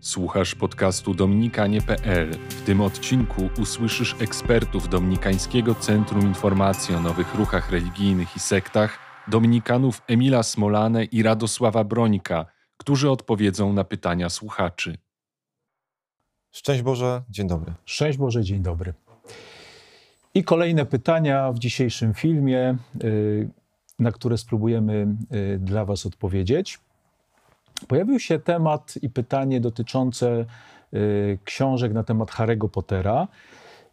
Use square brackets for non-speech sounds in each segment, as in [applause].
Słuchasz podcastu dominikanie.pl. W tym odcinku usłyszysz ekspertów Dominikańskiego Centrum Informacji o Nowych Ruchach Religijnych i Sektach, dominikanów Emila Smolane i Radosława Brońka, którzy odpowiedzą na pytania słuchaczy. Szczęść Boże, dzień dobry. Szczęść Boże, dzień dobry. I kolejne pytania w dzisiejszym filmie, y, na które spróbujemy y, dla Was odpowiedzieć. Pojawił się temat i pytanie dotyczące y, książek na temat Harry'ego Pottera.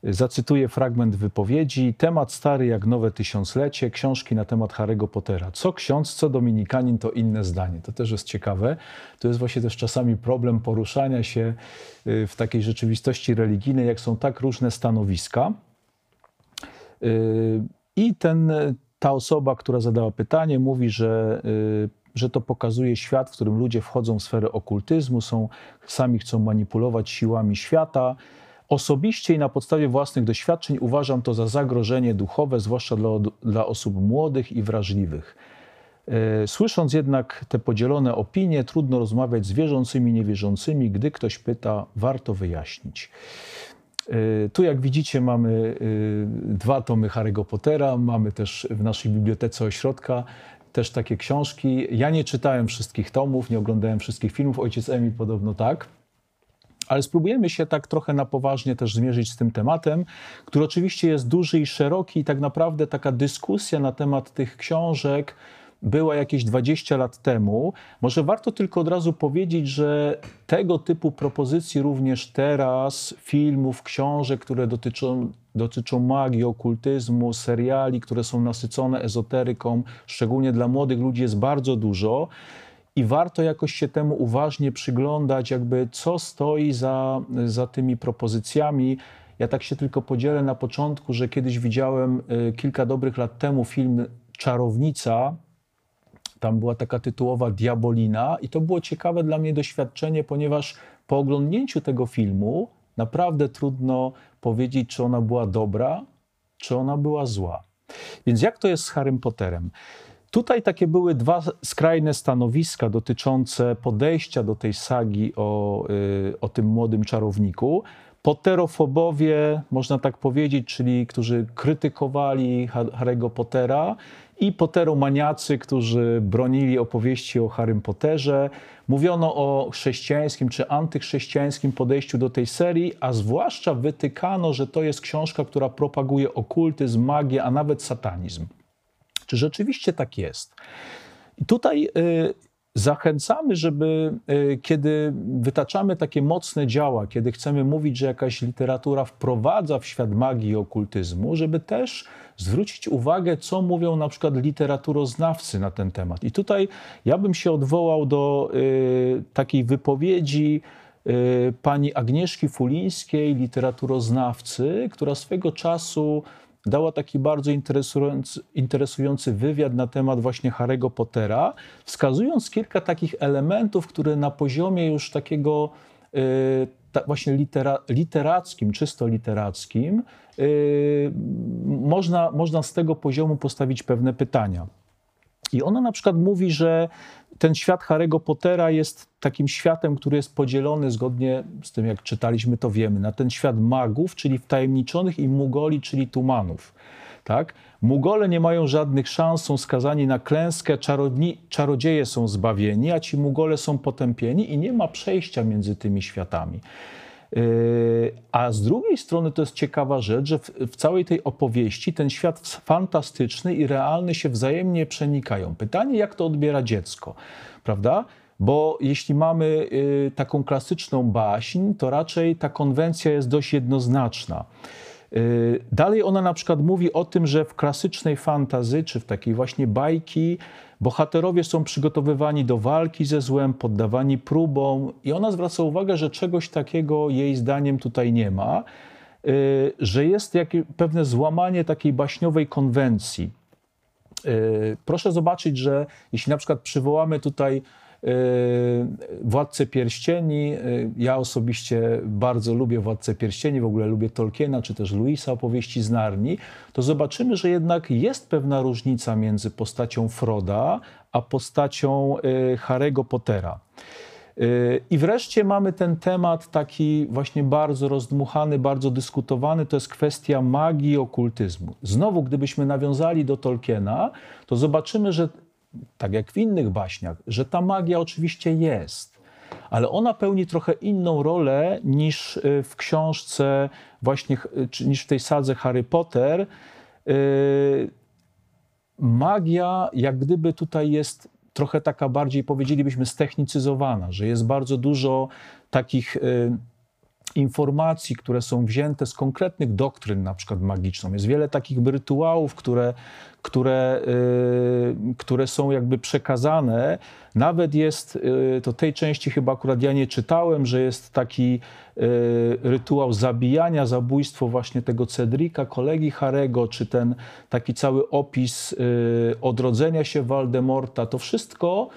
Zacytuję fragment wypowiedzi. Temat stary jak nowe tysiąclecie, książki na temat Harry'ego Pottera. Co ksiądz, co dominikanin, to inne zdanie. To też jest ciekawe. To jest właśnie też czasami problem poruszania się w takiej rzeczywistości religijnej, jak są tak różne stanowiska. I ten, ta osoba, która zadała pytanie, mówi, że, że to pokazuje świat, w którym ludzie wchodzą w sferę okultyzmu, są, sami chcą manipulować siłami świata. Osobiście i na podstawie własnych doświadczeń uważam to za zagrożenie duchowe, zwłaszcza dla, dla osób młodych i wrażliwych. Słysząc jednak te podzielone opinie, trudno rozmawiać z wierzącymi i niewierzącymi. Gdy ktoś pyta, warto wyjaśnić. Tu, jak widzicie, mamy dwa tomy Harry'ego Pottera. Mamy też w naszej bibliotece ośrodka też takie książki. Ja nie czytałem wszystkich tomów, nie oglądałem wszystkich filmów. Ojciec Emil podobno tak. Ale spróbujemy się tak trochę na poważnie też zmierzyć z tym tematem, który oczywiście jest duży i szeroki, i tak naprawdę taka dyskusja na temat tych książek była jakieś 20 lat temu. Może warto tylko od razu powiedzieć, że tego typu propozycji również teraz, filmów, książek, które dotyczą, dotyczą magii, okultyzmu, seriali, które są nasycone ezoteryką, szczególnie dla młodych ludzi, jest bardzo dużo. I warto jakoś się temu uważnie przyglądać, jakby co stoi za, za tymi propozycjami. Ja tak się tylko podzielę na początku, że kiedyś widziałem kilka dobrych lat temu film Czarownica tam była taka tytułowa Diabolina, i to było ciekawe dla mnie doświadczenie, ponieważ po oglądnięciu tego filmu naprawdę trudno powiedzieć, czy ona była dobra, czy ona była zła. Więc jak to jest z Harrym Potterem? Tutaj takie były dwa skrajne stanowiska dotyczące podejścia do tej sagi o, yy, o tym młodym czarowniku. Potterofobowie, można tak powiedzieć, czyli którzy krytykowali Harry'ego Pottera i Potteromaniacy, którzy bronili opowieści o Harrym Potterze. Mówiono o chrześcijańskim czy antychrześcijańskim podejściu do tej serii, a zwłaszcza wytykano, że to jest książka, która propaguje okultyzm, magię, a nawet satanizm. Czy rzeczywiście tak jest? Tutaj y, Zachęcamy, żeby kiedy wytaczamy takie mocne działa, kiedy chcemy mówić, że jakaś literatura wprowadza w świat magii i okultyzmu, żeby też zwrócić uwagę, co mówią na przykład literaturoznawcy na ten temat. I tutaj ja bym się odwołał do y, takiej wypowiedzi y, pani Agnieszki Fulińskiej, literaturoznawcy, która swego czasu dała taki bardzo interesujący, interesujący wywiad na temat właśnie Harry'ego Pottera, wskazując kilka takich elementów, które na poziomie już takiego y, ta, właśnie litera, literackim, czysto literackim, y, można, można z tego poziomu postawić pewne pytania. I ona na przykład mówi, że ten świat Harry'ego Pottera jest takim światem, który jest podzielony zgodnie z tym, jak czytaliśmy, to wiemy, na ten świat magów, czyli wtajemniczonych, i mugoli, czyli tumanów. Tak? Mugole nie mają żadnych szans, są skazani na klęskę, czarodni, czarodzieje są zbawieni, a ci mugole są potępieni i nie ma przejścia między tymi światami. Yy, a z drugiej strony to jest ciekawa rzecz, że w, w, całej tej opowieści ten świat fantastyczny i realny się wzajemnie przenikają. Pytanie, jak to odbiera dziecko, prawda? Bo jeśli mamy y, taką klasyczną baśń, to raczej ta konwencja jest dość jednoznaczna. Y, dalej ona na przykład mówi o tym, że w klasycznej fantazy, czy w takiej właśnie bajki, bohaterowie są przygotowywani do walki ze złem, poddawani próbom, i ona zwraca uwagę, że czegoś takiego jej zdaniem tutaj nie ma, y, że jest jakieś pewne złamanie takiej baśniowej konwencji. Y, proszę zobaczyć, że jeśli na przykład przywołamy tutaj Yy, Władcę Pierścieni. Yy, ja osobiście bardzo lubię Władcę Pierścieni, w ogóle lubię Tolkiena czy też Louisa opowieści z Narni. To zobaczymy, że jednak jest pewna różnica między postacią Froda a postacią yy, Harry'ego Pottera. I wreszcie mamy ten temat taki właśnie bardzo rozdmuchany, bardzo dyskutowany, to jest kwestia magii i okultyzmu. Znowu, gdybyśmy nawiązali do Tolkiena, to zobaczymy, że tak jak w innych baśniach, że ta magia oczywiście jest, ale ona pełni trochę inną rolę niż y, w książce właśnie, czy niż w tej sadze Harry Potter. Y, magia jak gdyby tutaj jest trochę taka bardziej, powiedzielibyśmy, ztechnicyzowana, że jest bardzo dużo takich y, informacji, które są wzięte z konkretnych doktryn, na przykład magiczną. Jest wiele takich rytuałów, które, które, y, które są jakby przekazane. Nawet jest, y, to tej części chyba akurat ja nie czytałem, że jest taki y, rytuał zabijania, zabójstwo właśnie tego Cedrika, kolegi Harego, czy ten taki cały opis y, odrodzenia się Waldemorta. To wszystko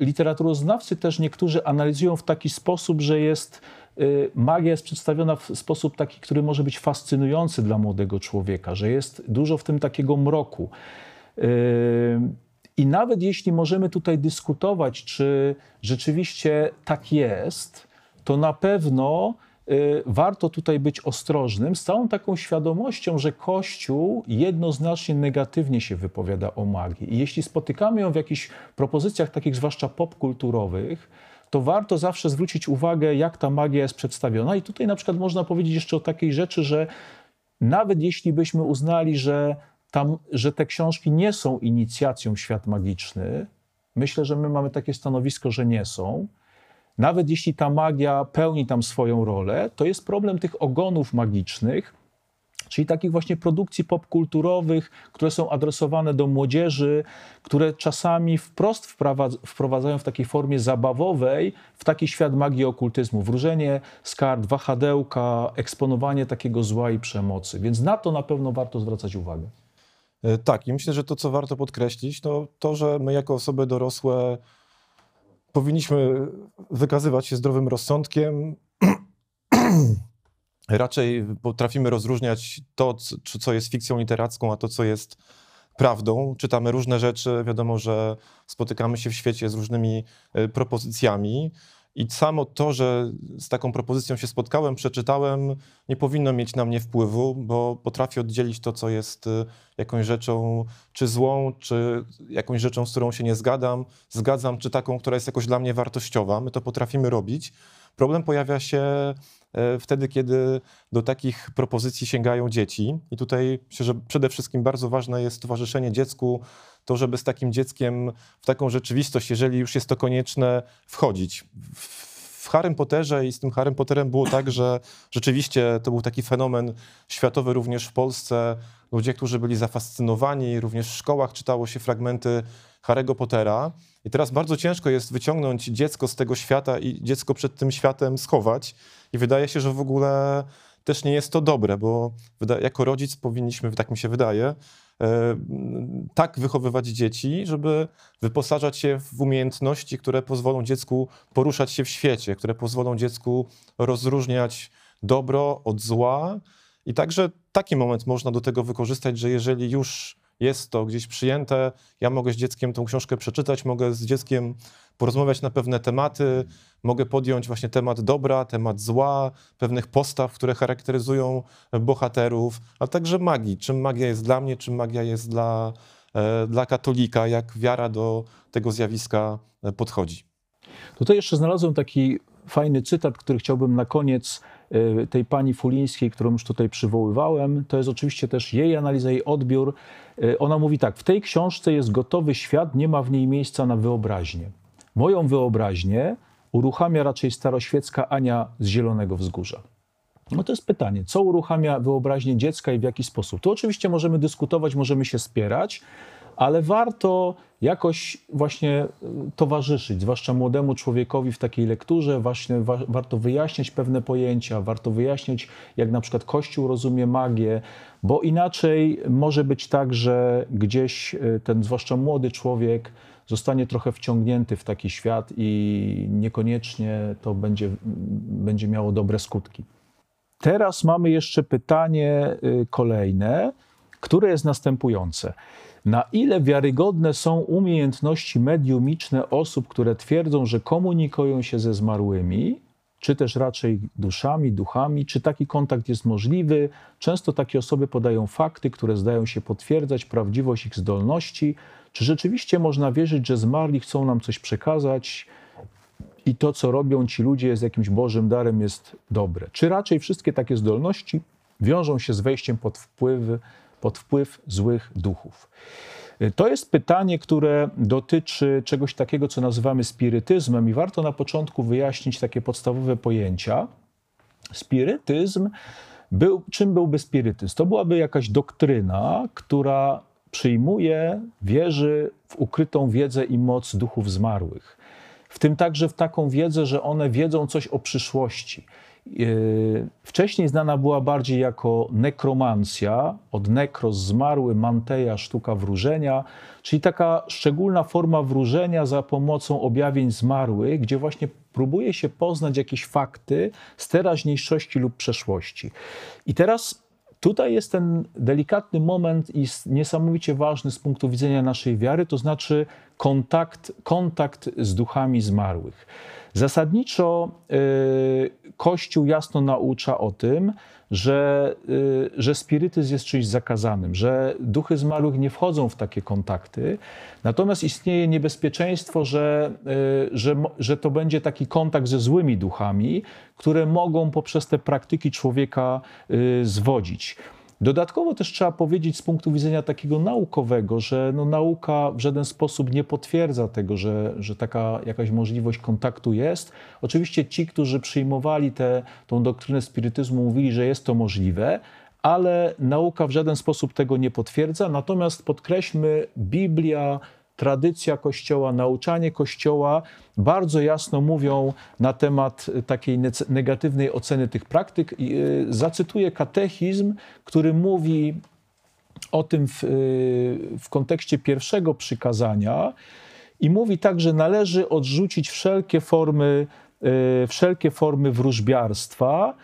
literaturoznawcy też niektórzy analizują w taki sposób, że jest y, magia jest przedstawiona w sposób taki, który może być fascynujący dla młodego człowieka, że jest dużo w tym takiego mroku. Y, I nawet jeśli możemy tutaj dyskutować, czy rzeczywiście tak jest, to na pewno y, warto tutaj być ostrożnym, z całą taką świadomością, że Kościół jednoznacznie negatywnie się wypowiada o magii. I jeśli spotykamy ją w jakichś propozycjach takich zwłaszcza popkulturowych, to warto zawsze zwrócić uwagę, jak ta magia jest przedstawiona. I tutaj na przykład można powiedzieć jeszcze o takiej rzeczy, że nawet jeśli byśmy uznali, że, tam, że te książki nie są inicjacją świat magiczny, myślę, że my mamy takie stanowisko, że nie są. Nawet jeśli ta magia pełni tam swoją rolę, to jest problem tych ogonów magicznych, czyli takich właśnie produkcji popkulturowych, które są adresowane do młodzieży, które czasami wprost wprowadz- wprowadzają w takiej formie zabawowej w taki świat magii okultyzmu. Wróżenie z kart, wahadełka, eksponowanie takiego zła i przemocy. Więc na to na pewno warto zwracać uwagę. E, Tak, i myślę, że to, co warto podkreślić, to to, że my jako osoby dorosłe powinniśmy wykazywać się zdrowym rozsądkiem. [clears throat] Raczej potrafimy rozróżniać to, co jest fikcją literacką, a to, co jest prawdą. Czytamy różne rzeczy, wiadomo, że spotykamy się w świecie z różnymi e, propozycjami. I samo to, że z taką propozycją się spotkałem, przeczytałem, nie powinno mieć na mnie wpływu, bo potrafię oddzielić to, co jest y, jakąś rzeczą czy złą, czy jakąś rzeczą, z którą się nie zgadzam, zgadzam, czy taką, która jest jakoś dla mnie wartościowa. My to potrafimy robić. Problem pojawia się e, wtedy, kiedy do takich propozycji sięgają dzieci. I tutaj myślę, że przede wszystkim bardzo ważne jest towarzyszenie dziecku, to, żeby z takim dzieckiem w taką rzeczywistość, jeżeli już jest to konieczne, wchodzić. W Harrym Potterze i z tym Harrym Potterem było tak, że rzeczywiście to był taki fenomen światowy również w Polsce. Ludzie, którzy byli zafascynowani, również w szkołach czytało się fragmenty Harry'ego Pottera. I teraz bardzo ciężko jest wyciągnąć dziecko z tego świata i dziecko przed tym światem schować. I wydaje się, że w ogóle też nie jest to dobre, bo jako rodzic powinniśmy, tak mi się wydaje, tak wychowywać dzieci, żeby wyposażać się w umiejętności, które pozwolą dziecku poruszać się w świecie, które pozwolą dziecku rozróżniać dobro od zła. I także taki moment można do tego wykorzystać, że jeżeli już jest to gdzieś przyjęte, ja mogę z dzieckiem tą książkę przeczytać, mogę z dzieckiem porozmawiać na pewne tematy, mogę podjąć właśnie temat dobra, temat zła, pewnych postaw, które charakteryzują bohaterów, a także magii. Czym magia jest dla mnie, czym magia jest dla, e, dla katolika, jak wiara do tego zjawiska e, podchodzi. Tutaj jeszcze znalazłem taki fajny cytat, który chciałbym na koniec y, tej pani Fulińskiej, którą już tutaj przywoływałem. To jest oczywiście też jej analiza, jej odbiór. Y, Ona mówi tak: W tej książce jest gotowy świat, nie ma w niej miejsca na wyobraźnię. Moją wyobraźnię uruchamia raczej staroświecka Ania z Zielonego Wzgórza. No to jest pytanie, co uruchamia wyobraźnię dziecka i w jaki sposób? Tu oczywiście możemy dyskutować, możemy się spierać, ale warto jakoś właśnie y, towarzyszyć, zwłaszcza młodemu człowiekowi w takiej lekturze, właśnie wa warto wyjaśniać pewne pojęcia, warto wyjaśniać, jak na przykład Kościół rozumie magię, bo inaczej może być tak, że gdzieś y, ten zwłaszcza młody człowiek zostanie trochę wciągnięty w taki świat i niekoniecznie to będzie, będzie miało dobre skutki. Teraz mamy jeszcze pytanie y, kolejne, które jest następujące. Na ile wiarygodne są umiejętności mediumiczne osób, które twierdzą, że komunikują się ze zmarłymi, czy też raczej duszami, duchami, czy taki kontakt jest możliwy. Często takie osoby podają fakty, które zdają się potwierdzać prawdziwość ich zdolności. Czy rzeczywiście można wierzyć, że zmarli chcą nam coś przekazać i to, co robią ci ludzie, jest jakimś Bożym darem, jest dobre? Czy raczej wszystkie takie zdolności wiążą się z wejściem pod wpływ, pod wpływ złych duchów? To jest pytanie, które dotyczy czegoś takiego, co nazywamy spirytyzmem, i warto na początku wyjaśnić takie podstawowe pojęcia. Spirytyzm był, czym byłby spirytyzm? To byłaby jakaś doktryna, która przyjmuje, wierzy w ukrytą wiedzę i moc duchów zmarłych. W tym także w taką wiedzę, że one wiedzą coś o przyszłości. Yy, wcześniej znana była bardziej jako nekromancja, od nekros zmarły, manteja, sztuka wróżenia, czyli taka szczególna forma wróżenia za pomocą objawień zmarłych, gdzie właśnie próbuje się poznać jakieś fakty z teraźniejszości lub przeszłości. I teraz tutaj jest ten delikatny moment i niesamowicie ważny z punktu widzenia naszej wiary, to znaczy kontakt, kontakt z duchami zmarłych. Zasadniczo y, Kościół jasno naucza o tym, że, y, że spirytyzm jest czymś zakazanym, że duchy zmarłych nie wchodzą w takie kontakty. Natomiast istnieje niebezpieczeństwo, że, y, że, że to będzie taki kontakt ze złymi duchami, które mogą poprzez te praktyki człowieka zwodzić. Dodatkowo też trzeba powiedzieć z punktu widzenia takiego naukowego, że no, nauka w żaden sposób nie potwierdza tego, że, że taka jakaś możliwość kontaktu jest. Oczywiście ci, którzy przyjmowali tę doktrynę spirytyzmu, mówili, że jest to możliwe, ale nauka w żaden sposób tego nie potwierdza. Natomiast podkreślmy, Biblia tradycja Kościoła, nauczanie Kościoła bardzo jasno mówią na temat takiej negatywnej oceny tych praktyk. Y, zacytuję katechizm, który mówi o tym w, y, w kontekście pierwszego przykazania i mówi tak, że należy odrzucić wszelkie formy, y, wszelkie formy wróżbiarstwa,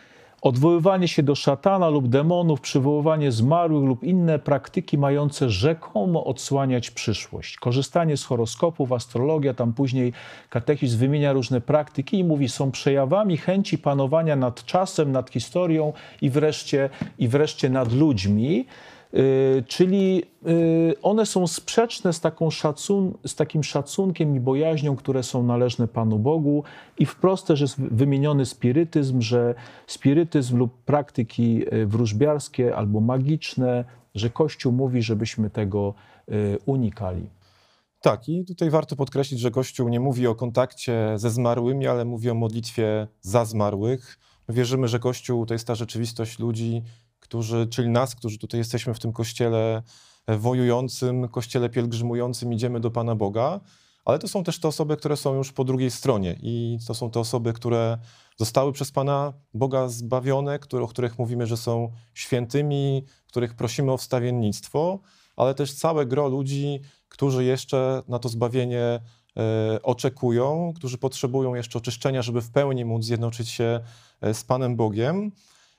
odwoływanie się do szatana lub demonów, przywoływanie zmarłych lub inne praktyki mające rzekomo odsłaniać przyszłość. Korzystanie z horoskopów, astrologia, tam później katechizm wymienia różne praktyki i mówi, są przejawami chęci panowania nad czasem, nad historią i wreszcie, i wreszcie nad ludźmi. Y, czyli y, one są sprzeczne z, szacun z takim szacunkiem i bojaźnią, które są należne Panu Bogu. I wprost też jest wymieniony spirytyzm, że spirytyzm lub praktyki y, wróżbiarskie albo magiczne, że Kościół mówi, żebyśmy tego unikali. Tak, i tutaj warto podkreślić, że Kościół nie mówi o kontakcie ze zmarłymi, ale mówi o modlitwie za zmarłych. Wierzymy, że Kościół to jest ta rzeczywistość ludzi, którzy, czyli nas, którzy tutaj jesteśmy w tym kościele e, wojującym, kościele pielgrzymującym, idziemy do Pana Boga, ale to są też te osoby, które są już po drugiej stronie i to są te osoby, które zostały przez Pana Boga zbawione, które, o których mówimy, że są świętymi, których prosimy o wstawiennictwo, ale też całe gro ludzi, którzy jeszcze na to zbawienie e, oczekują, którzy potrzebują jeszcze oczyszczenia, żeby w pełni móc zjednoczyć się e, z Panem Bogiem.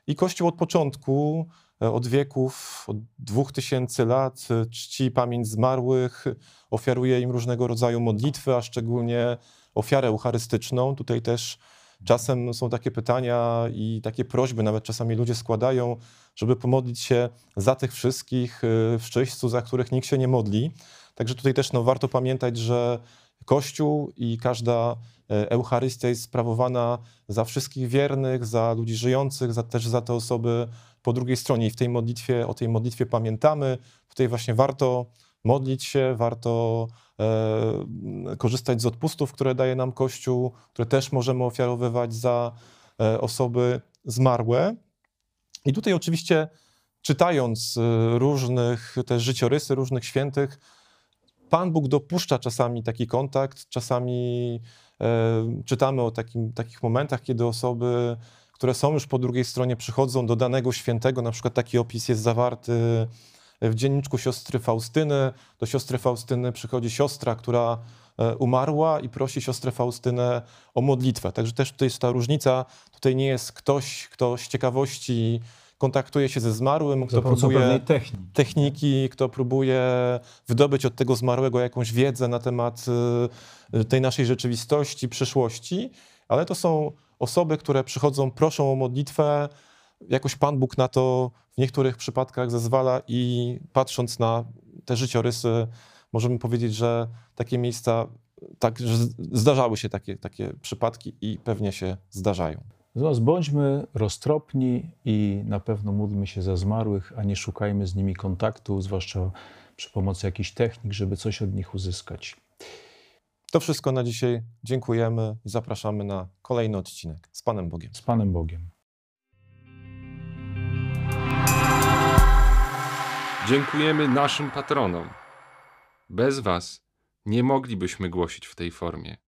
I Kościół od początku, e, od wieków, od dwóch tysięcy lat e, czci pamięć zmarłych, ofiaruje im różnego rodzaju modlitwy, a szczególnie ofiarę eucharystyczną. Tutaj też czasem są takie pytania i takie prośby, nawet czasami ludzie składają, żeby pomodlić się za tych wszystkich e, w czyśćcu, za których nikt się nie modli. Także tutaj też no, warto pamiętać, że Kościół i każda e, Eucharystia jest sprawowana za wszystkich wiernych, za ludzi żyjących, za, też za te osoby po drugiej stronie. I w tej modlitwie, o tej modlitwie pamiętamy. Tutaj właśnie warto modlić się, warto e, korzystać z odpustów, które daje nam Kościół, które też możemy ofiarowywać za e, osoby zmarłe. I tutaj oczywiście czytając e, różnych też życiorysy różnych świętych, Pan Bóg dopuszcza czasami taki kontakt, czasami e, czytamy o takim, takich momentach, kiedy osoby, które są już po drugiej stronie, przychodzą do danego świętego. Na przykład taki opis jest zawarty w dzienniczku siostry Faustyny. Do siostry Faustyny przychodzi siostra, która e, umarła i prosi siostrę Faustynę o modlitwę. Także też tutaj jest ta różnica. Tutaj nie jest ktoś, kto z ciekawości kontaktuje się ze zmarłym, kto próbuje techniki, kto próbuje wydobyć od tego zmarłego jakąś wiedzę na temat y, tej naszej rzeczywistości, przyszłości, ale to są osoby, które przychodzą, proszą o modlitwę, jakoś Pan Bóg na to w niektórych przypadkach zezwala i patrząc na te życiorysy, możemy powiedzieć, że takie miejsca, tak, że zdarzały się takie, takie przypadki i pewnie się zdarzają. Natomiast bądźmy roztropni i na pewno módlmy się za zmarłych, a nie szukajmy z nimi kontaktu, zwłaszcza przy pomocy jakichś technik, żeby coś od nich uzyskać. To wszystko na dzisiaj. Dziękujemy i zapraszamy na kolejny odcinek. Z Panem Bogiem. Z Panem Bogiem. Dziękujemy naszym patronom. Bez Was nie moglibyśmy głosić w tej formie.